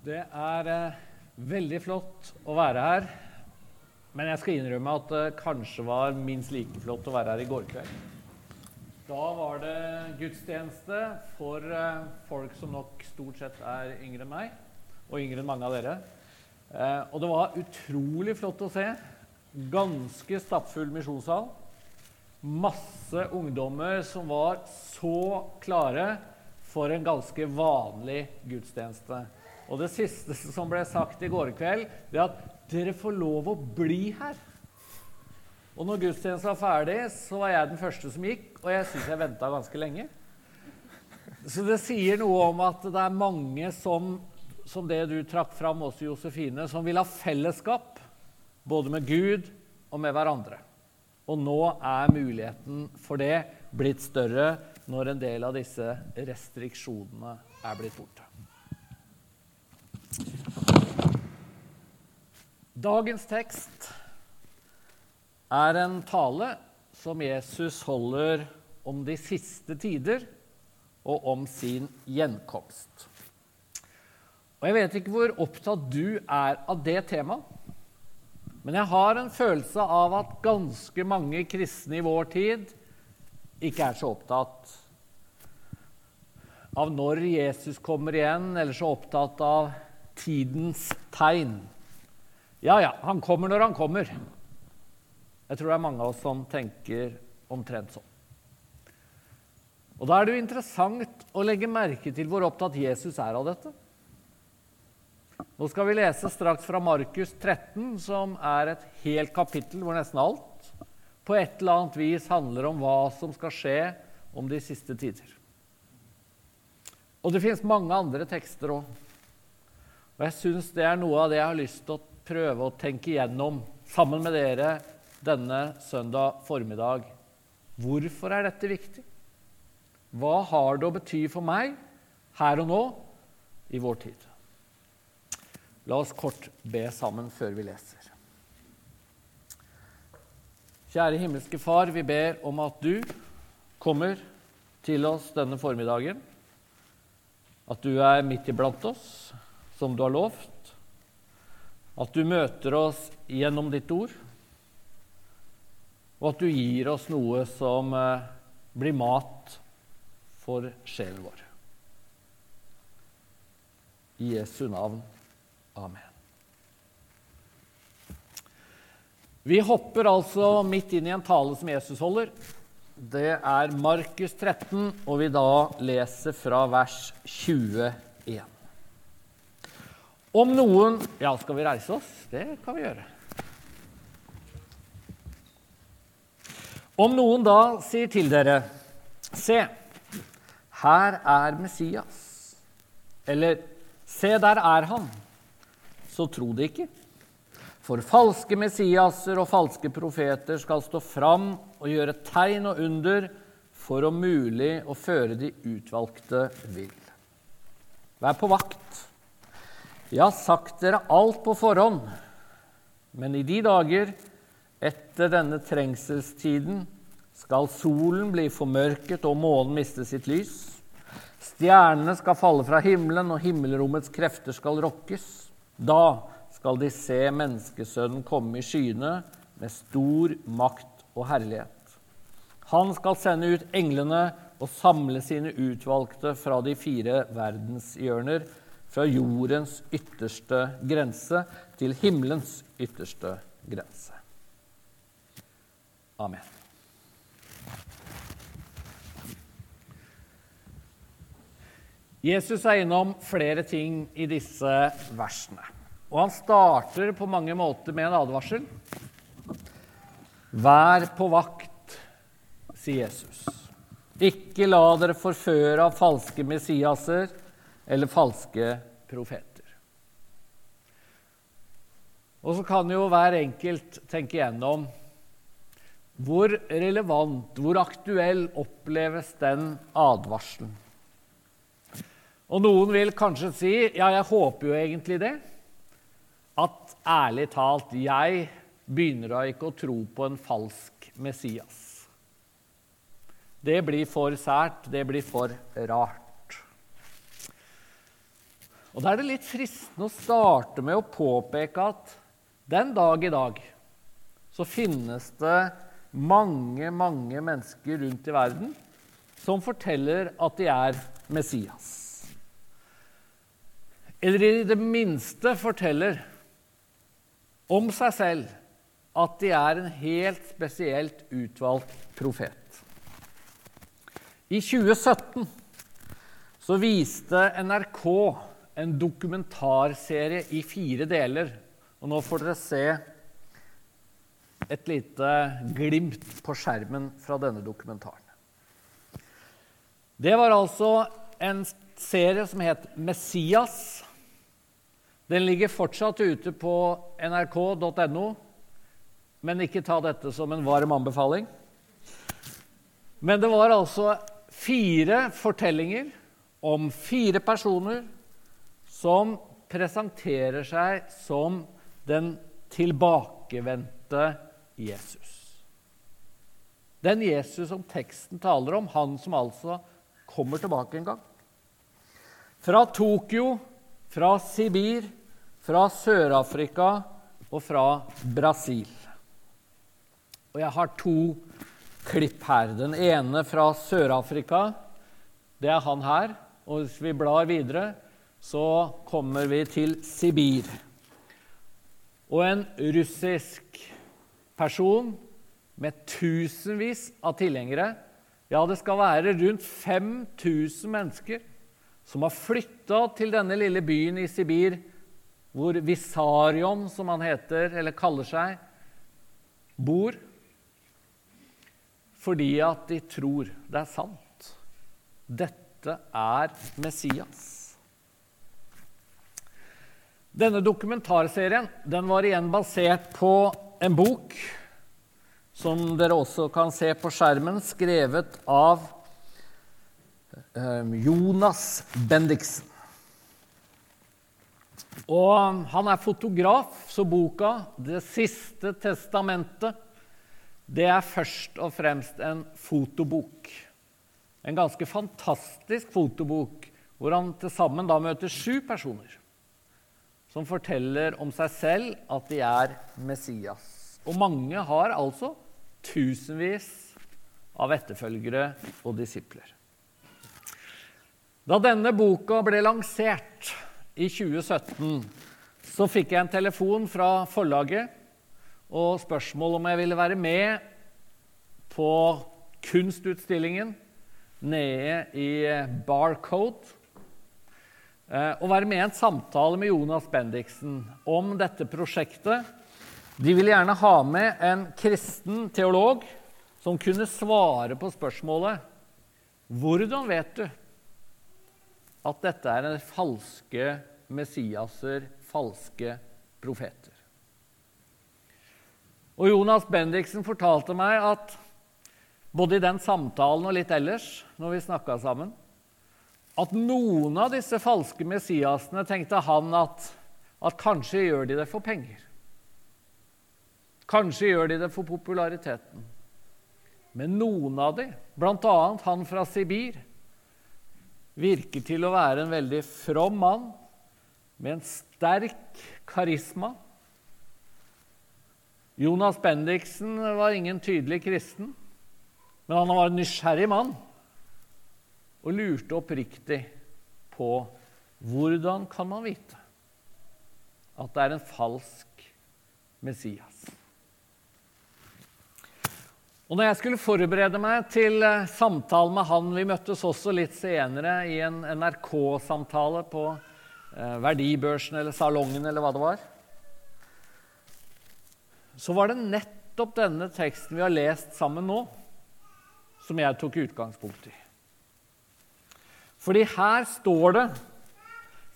Det er eh, veldig flott å være her. Men jeg skal innrømme at det kanskje var minst like flott å være her i går kveld. Da var det gudstjeneste for eh, folk som nok stort sett er yngre enn meg, og yngre enn mange av dere. Eh, og det var utrolig flott å se. Ganske stappfull misjonssal. Masse ungdommer som var så klare for en ganske vanlig gudstjeneste. Og det siste som ble sagt i går kveld, det er at dere får lov å bli her. Og når gudstjenesten var ferdig, så var jeg den første som gikk, og jeg syns jeg venta ganske lenge. Så det sier noe om at det er mange som, som det du trakk fram også, Josefine, som vil ha fellesskap både med Gud og med hverandre. Og nå er muligheten for det blitt større når en del av disse restriksjonene er blitt borte. Dagens tekst er en tale som Jesus holder om de siste tider og om sin gjenkomst. Og Jeg vet ikke hvor opptatt du er av det temaet, men jeg har en følelse av at ganske mange kristne i vår tid ikke er så opptatt av når Jesus kommer igjen, eller så opptatt av tidens tegn. Ja, ja, han kommer når han kommer. Jeg tror det er mange av oss som tenker omtrent sånn. Og Da er det jo interessant å legge merke til hvor opptatt Jesus er av dette. Nå skal vi lese straks fra Markus 13, som er et helt kapittel hvor nesten alt på et eller annet vis handler om hva som skal skje om de siste tider. Og det fins mange andre tekster òg. Og jeg syns det er noe av det jeg har lyst til å prøve å tenke igjennom sammen med dere denne søndag formiddag. Hvorfor er dette viktig? Hva har det å bety for meg her og nå i vår tid? La oss kort be sammen før vi leser. Kjære himmelske Far, vi ber om at du kommer til oss denne formiddagen. At du er midt iblant oss, som du har lovt. At du møter oss gjennom ditt ord. Og at du gir oss noe som eh, blir mat for sjelen vår. I Jesu navn. Amen. Vi hopper altså midt inn i en tale som Jesus holder. Det er Markus 13, og vi da leser fra vers 21. Om noen Ja, skal vi reise oss? Det kan vi gjøre. Om noen da sier til dere, se, her er Messias, eller se, der er han, så tro det ikke. For falske Messiaser og falske profeter skal stå fram og gjøre tegn og under for om mulig å føre de utvalgte vill. Vær på vakt. Jeg har sagt dere alt på forhånd, men i de dager etter denne trengselstiden skal solen bli formørket og månen miste sitt lys. Stjernene skal falle fra himmelen, og himmelrommets krefter skal rokkes. Da skal de se menneskesønnen komme i skyene med stor makt og herlighet. Han skal sende ut englene og samle sine utvalgte fra de fire verdenshjørner, fra jordens ytterste grense til himmelens ytterste grense. Amen. Jesus er innom flere ting i disse versene. Og han starter på mange måter med en advarsel. Vær på vakt, sier Jesus. Ikke la dere forføre av falske messiaser eller falske profeter. Og så kan jo hver enkelt tenke igjennom hvor relevant, hvor aktuell oppleves den advarselen? Og noen vil kanskje si ja, jeg håper jo egentlig det. At ærlig talt, jeg begynner da ikke å tro på en falsk Messias. Det blir for sært, det blir for rart. Og Da er det litt fristende å starte med å påpeke at den dag i dag så finnes det mange, mange mennesker rundt i verden som forteller at de er Messias. Eller i det minste forteller om seg selv at de er en helt spesielt utvalgt profet. I 2017 så viste NRK en dokumentarserie i fire deler. Og nå får dere se et lite glimt på skjermen fra denne dokumentaren. Det var altså en serie som het 'Messias'. Den ligger fortsatt ute på nrk.no, men ikke ta dette som en varm anbefaling. Men det var altså fire fortellinger om fire personer som presenterer seg som den tilbakevendte Jesus. Den Jesus som teksten taler om, han som altså kommer tilbake en gang. Fra Tokyo, fra Sibir, fra Sør-Afrika og fra Brasil. Og jeg har to klipp her. Den ene fra Sør-Afrika. Det er han her. Og hvis vi blar videre, så kommer vi til Sibir. Og en russisk person med tusenvis av tilhengere. Ja, det skal være rundt 5000 mennesker som har flytta til denne lille byen i Sibir, hvor Visarion, som han heter, eller kaller seg, bor. Fordi at de tror det er sant. Dette er Messias. Denne dokumentarserien den var igjen basert på en bok som dere også kan se på skjermen, skrevet av eh, Jonas Bendiksen. Og han er fotograf, så boka 'Det siste testamentet' det er først og fremst en fotobok. En ganske fantastisk fotobok hvor han til sammen da møter sju personer som forteller om seg selv at de er Messias. Og mange har altså tusenvis av etterfølgere og disipler. Da denne boka ble lansert i 2017, så fikk jeg en telefon fra forlaget og spørsmål om jeg ville være med på kunstutstillingen nede i Barcode eh, og være med i en samtale med Jonas Bendiksen om dette prosjektet. De ville gjerne ha med en kristen teolog som kunne svare på spørsmålet hvordan vet du at dette er falske Messiaser, falske profeter? Og Jonas Bendiksen fortalte meg at både i den samtalen og litt ellers, når vi snakka sammen, at noen av disse falske Messiasene tenkte han at, at kanskje gjør de det for penger. Kanskje gjør de det for populariteten. Men noen av de, bl.a. han fra Sibir, virker til å være en veldig from mann med en sterk karisma. Jonas Bendiksen var ingen tydelig kristen. Men han var en nysgjerrig mann og lurte oppriktig på hvordan kan man vite at det er en falsk Messias. Og når jeg skulle forberede meg til eh, samtalen med han Vi møttes også litt senere i en NRK-samtale på eh, Verdibørsen eller Salongen eller hva det var. Så var det nettopp denne teksten vi har lest sammen nå, som jeg tok utgangspunkt i. Fordi her står det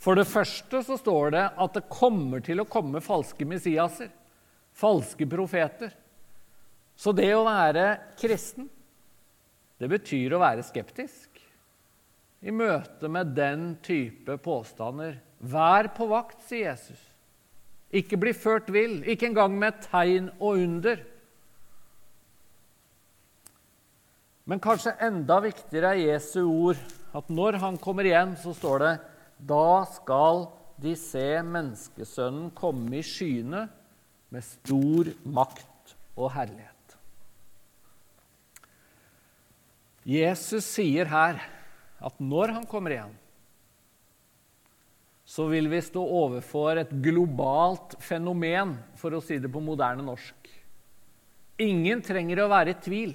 For det første så står det at det kommer til å komme falske Messiaser, falske profeter. Så det å være kristen, det betyr å være skeptisk i møte med den type påstander. Vær på vakt, sier Jesus. Ikke bli ført vill, ikke engang med tegn og under. Men kanskje enda viktigere er Jesu ord, at når han kommer igjen, så står det da skal de se menneskesønnen komme i skyene med stor makt og herlighet. Jesus sier her at når han kommer igjen, så vil vi stå overfor et globalt fenomen, for å si det på moderne norsk. Ingen trenger å være i tvil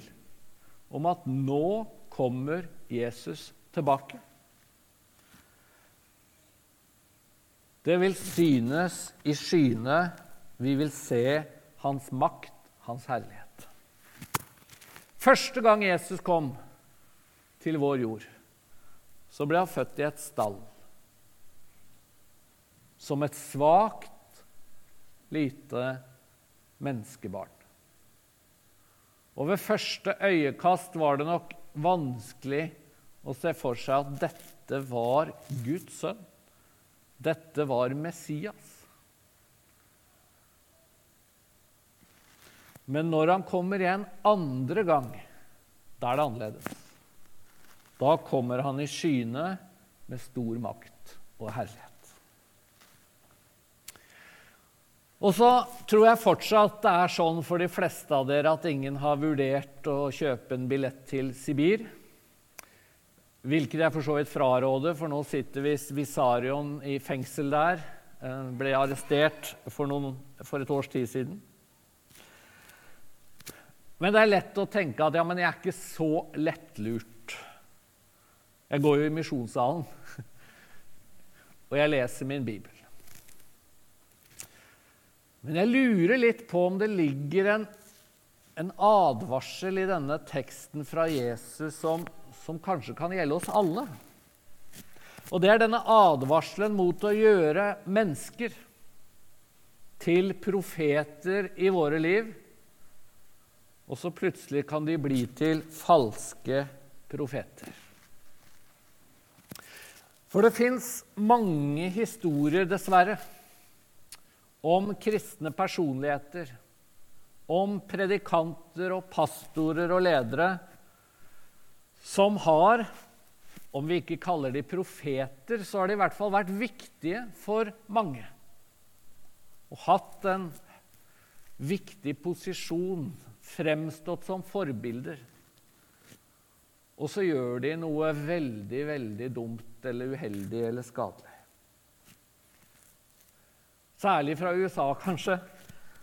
om at nå kommer Jesus tilbake. Det vil synes i skyene. Vi vil se hans makt, hans herlighet. Første gang Jesus kom til vår jord, så ble han født i et stall. Som et svakt, lite menneskebarn. Og ved første øyekast var det nok vanskelig å se for seg at dette var Guds sønn. Dette var Messias. Men når han kommer igjen andre gang, da er det annerledes. Da kommer han i skyene med stor makt og herlighet. Og så tror jeg fortsatt det er sånn for de fleste av dere at ingen har vurdert å kjøpe en billett til Sibir. Hvilket jeg for så vidt fraråder, for nå sitter Visarion i fengsel der. Eh, ble arrestert for, noen, for et års tid siden. Men det er lett å tenke at ja, men jeg er ikke så lettlurt. Jeg går jo i misjonssalen, og jeg leser min bibel. Men jeg lurer litt på om det ligger en, en advarsel i denne teksten fra Jesus som, som kanskje kan gjelde oss alle. Og det er denne advarselen mot å gjøre mennesker til profeter i våre liv. Og så plutselig kan de bli til falske profeter. For det fins mange historier, dessverre, om kristne personligheter, om predikanter og pastorer og ledere som har Om vi ikke kaller de profeter, så har de i hvert fall vært viktige for mange. Og hatt en viktig posisjon, fremstått som forbilder. Og så gjør de noe veldig, veldig dumt eller uheldig eller skadelig. Særlig fra USA, kanskje,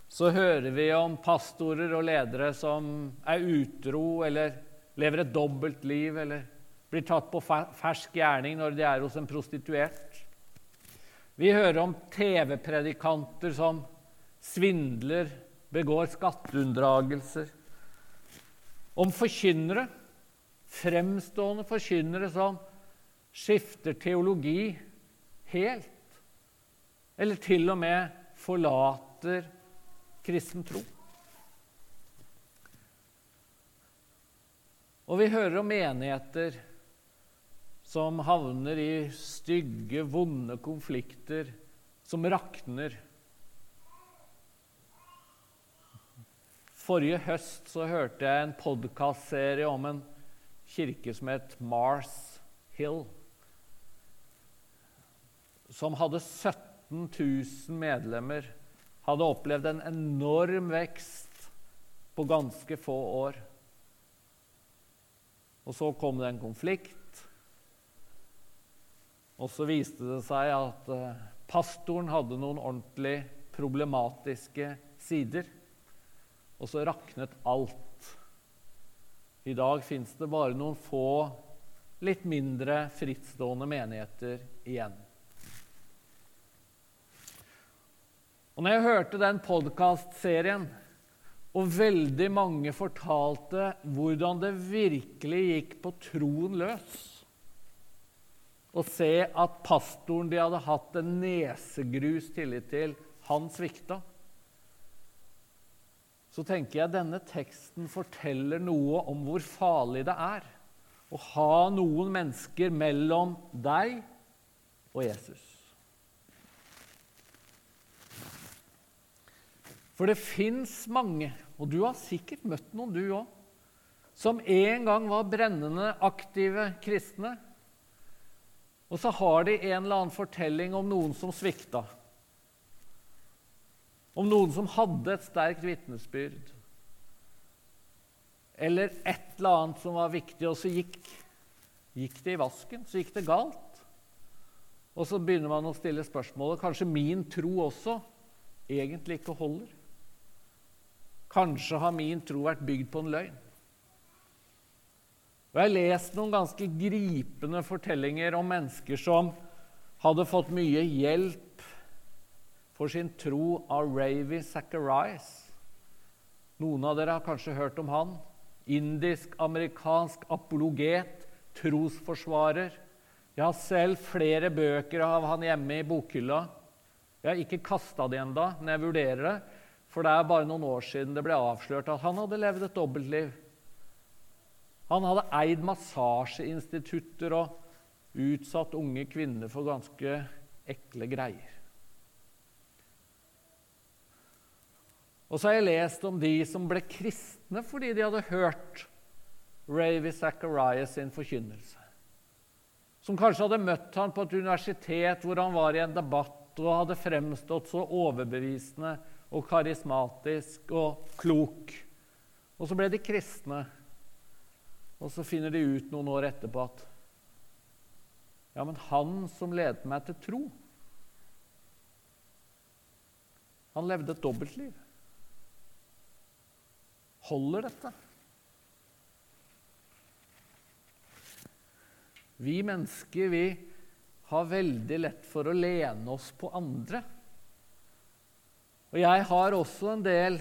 så hører vi om pastorer og ledere som er utro eller lever et dobbeltliv eller blir tatt på fersk gjerning når de er hos en prostituert. Vi hører om TV-predikanter som svindler, begår skatteunndragelser. Om forkynnere Fremstående forkynnere som skifter teologi helt, eller til og med forlater kristen tro. Og vi hører om menigheter som havner i stygge, vonde konflikter som rakner. Forrige høst så hørte jeg en podkastserie om en kirke som het Mars Hill, som hadde 17 000 medlemmer, hadde opplevd en enorm vekst på ganske få år. Og så kom det en konflikt. Og så viste det seg at eh, pastoren hadde noen ordentlig problematiske sider. Og så raknet alt. I dag fins det bare noen få litt mindre frittstående menigheter igjen. Og når jeg hørte den podkastserien, og veldig mange fortalte hvordan det virkelig gikk på troen løs Å se at pastoren de hadde hatt en nesegrus tillit til, han svikta så tenker jeg denne teksten forteller noe om hvor farlig det er å ha noen mennesker mellom deg og Jesus. For det fins mange, og du har sikkert møtt noen, du òg, som en gang var brennende aktive kristne, Og så har de en eller annen fortelling om noen som svikta. Om noen som hadde et sterkt vitnesbyrd. Eller et eller annet som var viktig, og så gikk, gikk det i vasken. Så gikk det galt. Og så begynner man å stille spørsmålet kanskje min tro også egentlig ikke holder. Kanskje har min tro vært bygd på en løgn. Og Jeg har lest noen ganske gripende fortellinger om mennesker som hadde fått mye hjelp for sin tro av Ravi Zacharias. Noen av dere har kanskje hørt om han. Indisk-amerikansk apologet, trosforsvarer. Jeg har selv flere bøker av han hjemme i bokhylla. Jeg har ikke kasta de enda, men jeg vurderer det. For det er bare noen år siden det ble avslørt at han hadde levd et dobbeltliv. Han hadde eid massasjeinstitutter og utsatt unge kvinner for ganske ekle greier. Og så har jeg lest om de som ble kristne fordi de hadde hørt Ravy Zacharias sin forkynnelse. Som kanskje hadde møtt han på et universitet hvor han var i en debatt og hadde fremstått så overbevisende og karismatisk og klok. Og så ble de kristne. Og så finner de ut noen år etterpå at Ja, men han som ledet meg til tro, han levde et dobbeltliv. Holder dette? Vi mennesker vi har veldig lett for å lene oss på andre. Og jeg har også en del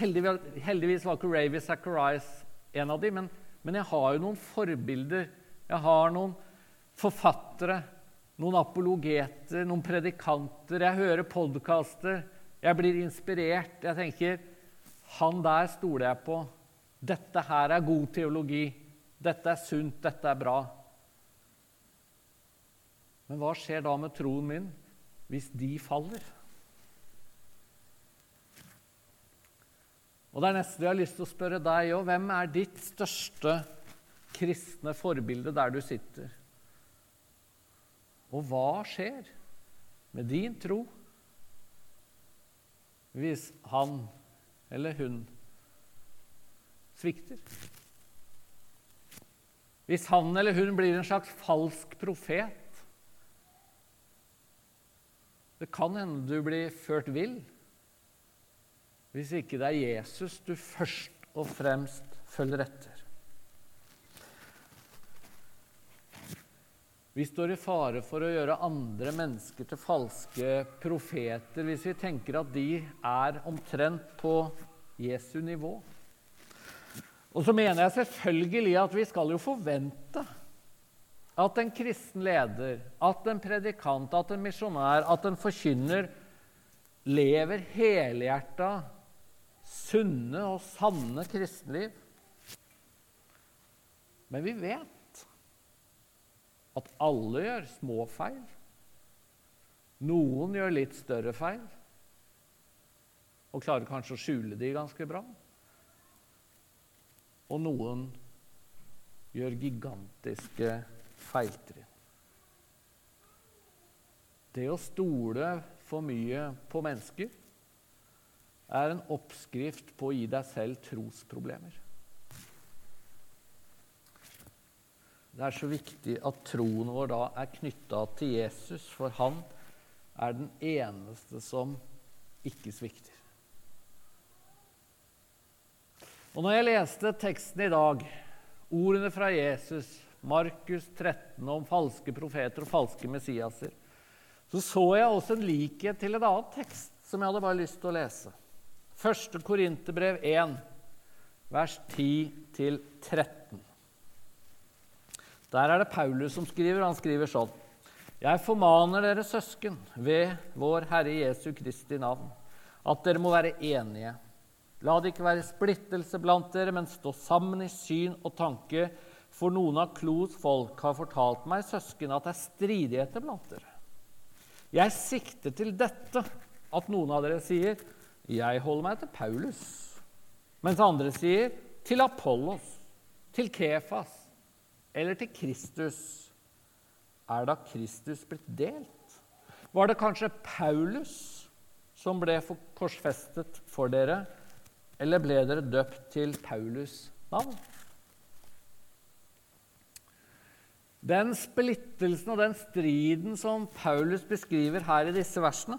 Heldigvis, var ikke Ravy Zacharias en av dem, men, men jeg har jo noen forbilder. Jeg har noen forfattere, noen apologeter, noen predikanter. Jeg hører podkaster. Jeg blir inspirert. Jeg tenker han der stoler jeg på. Dette her er god teologi. Dette er sunt, dette er bra. Men hva skjer da med troen min hvis de faller? Og det er nesten jeg har lyst til å spørre deg òg. Hvem er ditt største kristne forbilde der du sitter? Og hva skjer med din tro hvis han eller hun svikter? Hvis han eller hun blir en slags falsk profet? Det kan hende du blir ført vill hvis ikke det er Jesus du først og fremst følger etter. Vi står i fare for å gjøre andre mennesker til falske profeter hvis vi tenker at de er omtrent på Jesu nivå. Og så mener jeg selvfølgelig at vi skal jo forvente at en kristen leder, at en predikant, at en misjonær, at en forkynner lever helhjerta sunne og sanne kristenliv. Men vi vet at alle gjør små feil. Noen gjør litt større feil og klarer kanskje å skjule de ganske bra. Og noen gjør gigantiske feiltrinn. Det å stole for mye på mennesker er en oppskrift på å gi deg selv trosproblemer. Det er så viktig at troen vår da er knytta til Jesus, for han er den eneste som ikke svikter. Og når jeg leste teksten i dag, ordene fra Jesus, Markus 13 om falske profeter og falske messiaser, så så jeg også en likhet til en annen tekst som jeg hadde bare lyst til å lese. Første Korinterbrev 1, vers 10-13. Der er det Paulus som skriver. Han skriver sånn.: Jeg formaner dere søsken ved vår Herre Jesu Kristi navn, at dere må være enige. La det ikke være splittelse blant dere, men stå sammen i syn og tanke. For noen av Klos folk har fortalt meg, søsken, at det er stridigheter blant dere. Jeg sikter til dette, at noen av dere sier 'Jeg holder meg til Paulus', mens andre sier 'til Apollos', til Kefas eller til Kristus. er da Kristus blitt delt? Var det kanskje Paulus som ble korsfestet for dere, eller ble dere døpt til Paulus' navn? Den splittelsen og den striden som Paulus beskriver her i disse versene,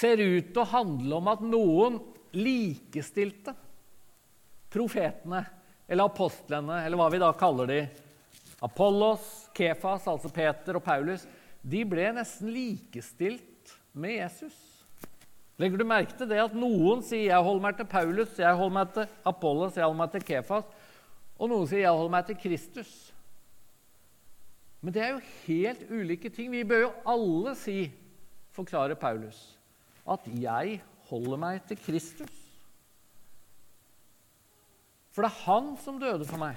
ser ut til å handle om at noen likestilte profetene eller apostlene, eller hva vi da kaller de, Apollos, Kefas, altså Peter og Paulus, de ble nesten likestilt med Jesus. Legger du merke til det at noen sier 'jeg holder meg til Paulus', 'jeg holder meg til Apollos', 'jeg holder meg til Kefas', og noen sier 'jeg holder meg til Kristus'? Men det er jo helt ulike ting. Vi bør jo alle si, forklarer Paulus, at 'jeg holder meg til Kristus'. For det er han som døde for meg.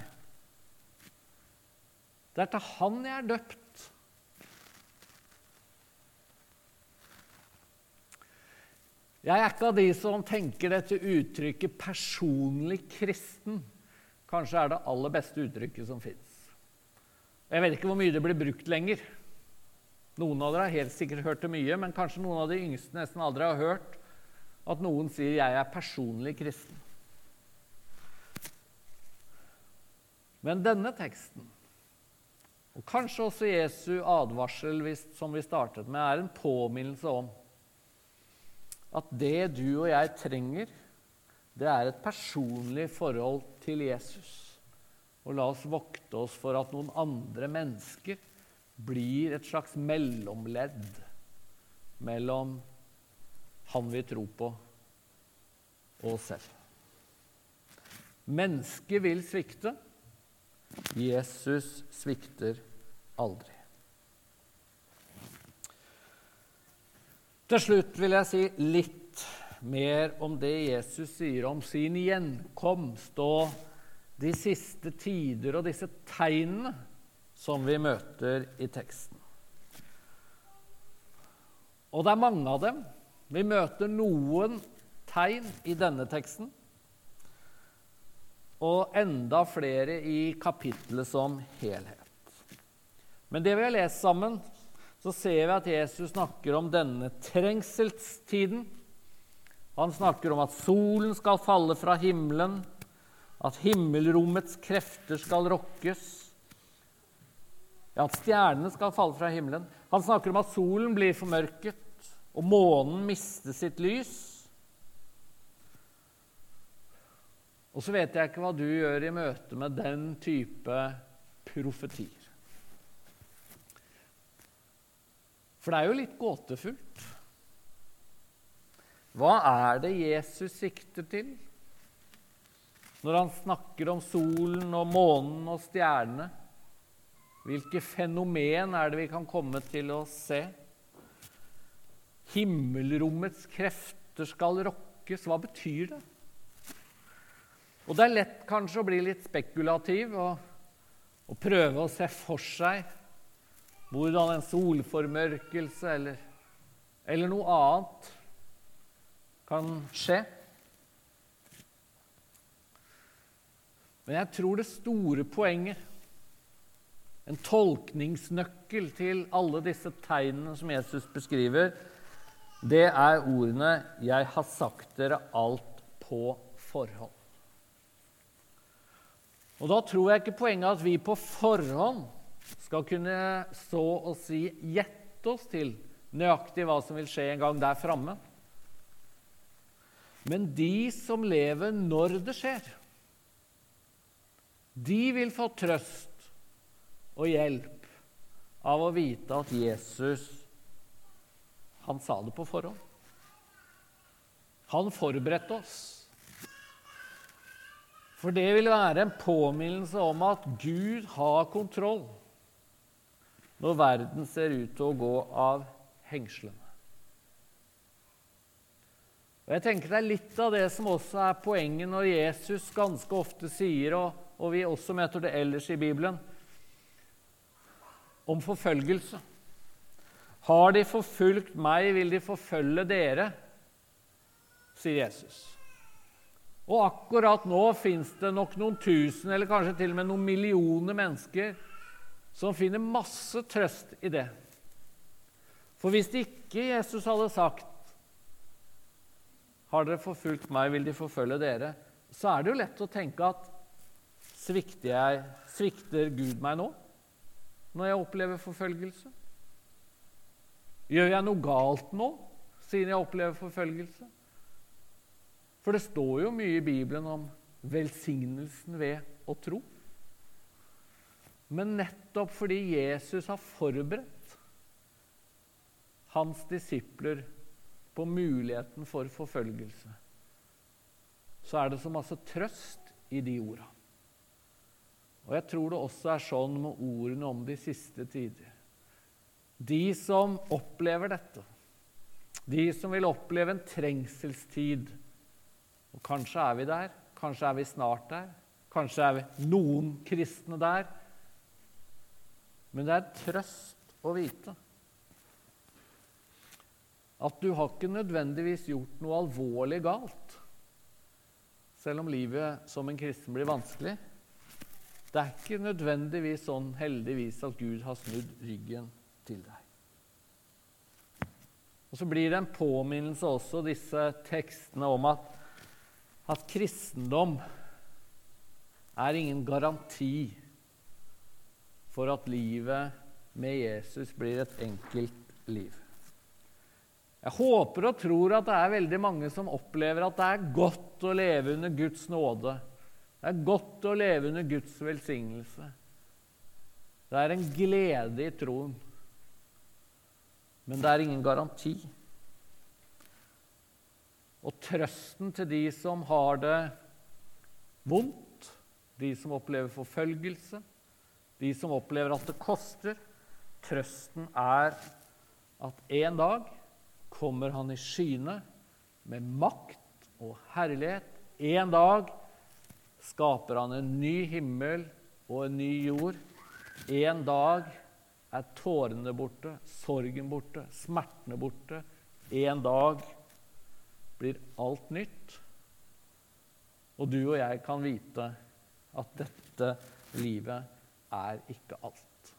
Det er til han jeg er døpt. Jeg er ikke av de som tenker dette uttrykket 'personlig kristen' kanskje er det aller beste uttrykket som fins. Jeg vet ikke hvor mye det blir brukt lenger. Noen av dere har helt sikkert hørt det mye, men kanskje noen av de yngste nesten aldri har hørt at noen sier 'jeg er personlig kristen'. Men denne teksten, og kanskje også Jesu advarsel som vi startet med, er en påminnelse om at det du og jeg trenger, det er et personlig forhold til Jesus. Og la oss vokte oss for at noen andre mennesker blir et slags mellomledd mellom han vi tror på, og oss selv. Mennesket vil svikte. Jesus svikter aldri. Til slutt vil jeg si litt mer om det Jesus sier om sin gjenkomst og de siste tider og disse tegnene som vi møter i teksten. Og det er mange av dem. Vi møter noen tegn i denne teksten. Og enda flere i kapittelet som helhet. Men det vi har lest sammen, så ser vi at Jesus snakker om denne trengselstiden. Han snakker om at solen skal falle fra himmelen, at himmelrommets krefter skal rokkes. Ja, at stjernene skal falle fra himmelen. Han snakker om at solen blir formørket, og månen mister sitt lys. Og så vet jeg ikke hva du gjør i møte med den type profetier. For det er jo litt gåtefullt. Hva er det Jesus sikter til når han snakker om solen og månen og stjernene? Hvilke fenomen er det vi kan komme til å se? Himmelrommets krefter skal rokkes. Hva betyr det? Og Det er lett kanskje å bli litt spekulativ og, og prøve å se for seg hvordan en solformørkelse eller, eller noe annet kan skje. Men jeg tror det store poenget, en tolkningsnøkkel til alle disse tegnene som Jesus beskriver, det er ordene 'Jeg har sagt dere alt på forhånd'. Og Da tror jeg ikke poenget at vi på forhånd skal kunne så å si gjette oss til nøyaktig hva som vil skje en gang der framme. Men de som lever når det skjer, de vil få trøst og hjelp av å vite at Jesus han sa det på forhånd. Han forberedte oss. For det vil være en påminnelse om at Gud har kontroll når verden ser ut til å gå av hengslene. Og jeg tenker Det er litt av det som også er poenget når Jesus ganske ofte sier, og, og vi også møter det ellers i Bibelen, om forfølgelse. Har de forfulgt meg, vil de forfølge dere, sier Jesus. Og akkurat nå fins det nok noen tusen, eller kanskje til og med noen millioner mennesker som finner masse trøst i det. For hvis ikke Jesus hadde sagt har dere forfulgt meg, vil de forfølge dere, så er det jo lett å tenke at svikter, jeg, svikter Gud meg nå, når jeg opplever forfølgelse? Gjør jeg noe galt nå, siden jeg opplever forfølgelse? For det står jo mye i Bibelen om velsignelsen ved å tro. Men nettopp fordi Jesus har forberedt hans disipler på muligheten for forfølgelse, så er det så masse trøst i de orda. Og jeg tror det også er sånn med ordene om de siste tider. De som opplever dette, de som vil oppleve en trengselstid Og kanskje er vi der, kanskje er vi snart der, kanskje er vi noen kristne der. Men det er trøst å vite at du har ikke nødvendigvis gjort noe alvorlig galt, selv om livet som en kristen blir vanskelig. Det er ikke nødvendigvis sånn, heldigvis, at Gud har snudd ryggen til deg. Og Så blir det en påminnelse også, disse tekstene, om at, at kristendom er ingen garanti for at livet med Jesus blir et enkelt liv. Jeg håper og tror at det er veldig mange som opplever at det er godt å leve under Guds nåde. Det er godt å leve under Guds velsignelse. Det er en glede i troen. Men det er ingen garanti. Og trøsten til de som har det vondt, de som opplever forfølgelse, de som opplever at det koster Trøsten er at en dag kommer han i skyene med makt og herlighet. En dag skaper han en ny himmel og en ny jord. En dag er tårene borte, sorgen borte, smertene borte. En dag blir alt nytt. Og du og jeg kan vite at dette livet er ikke alt.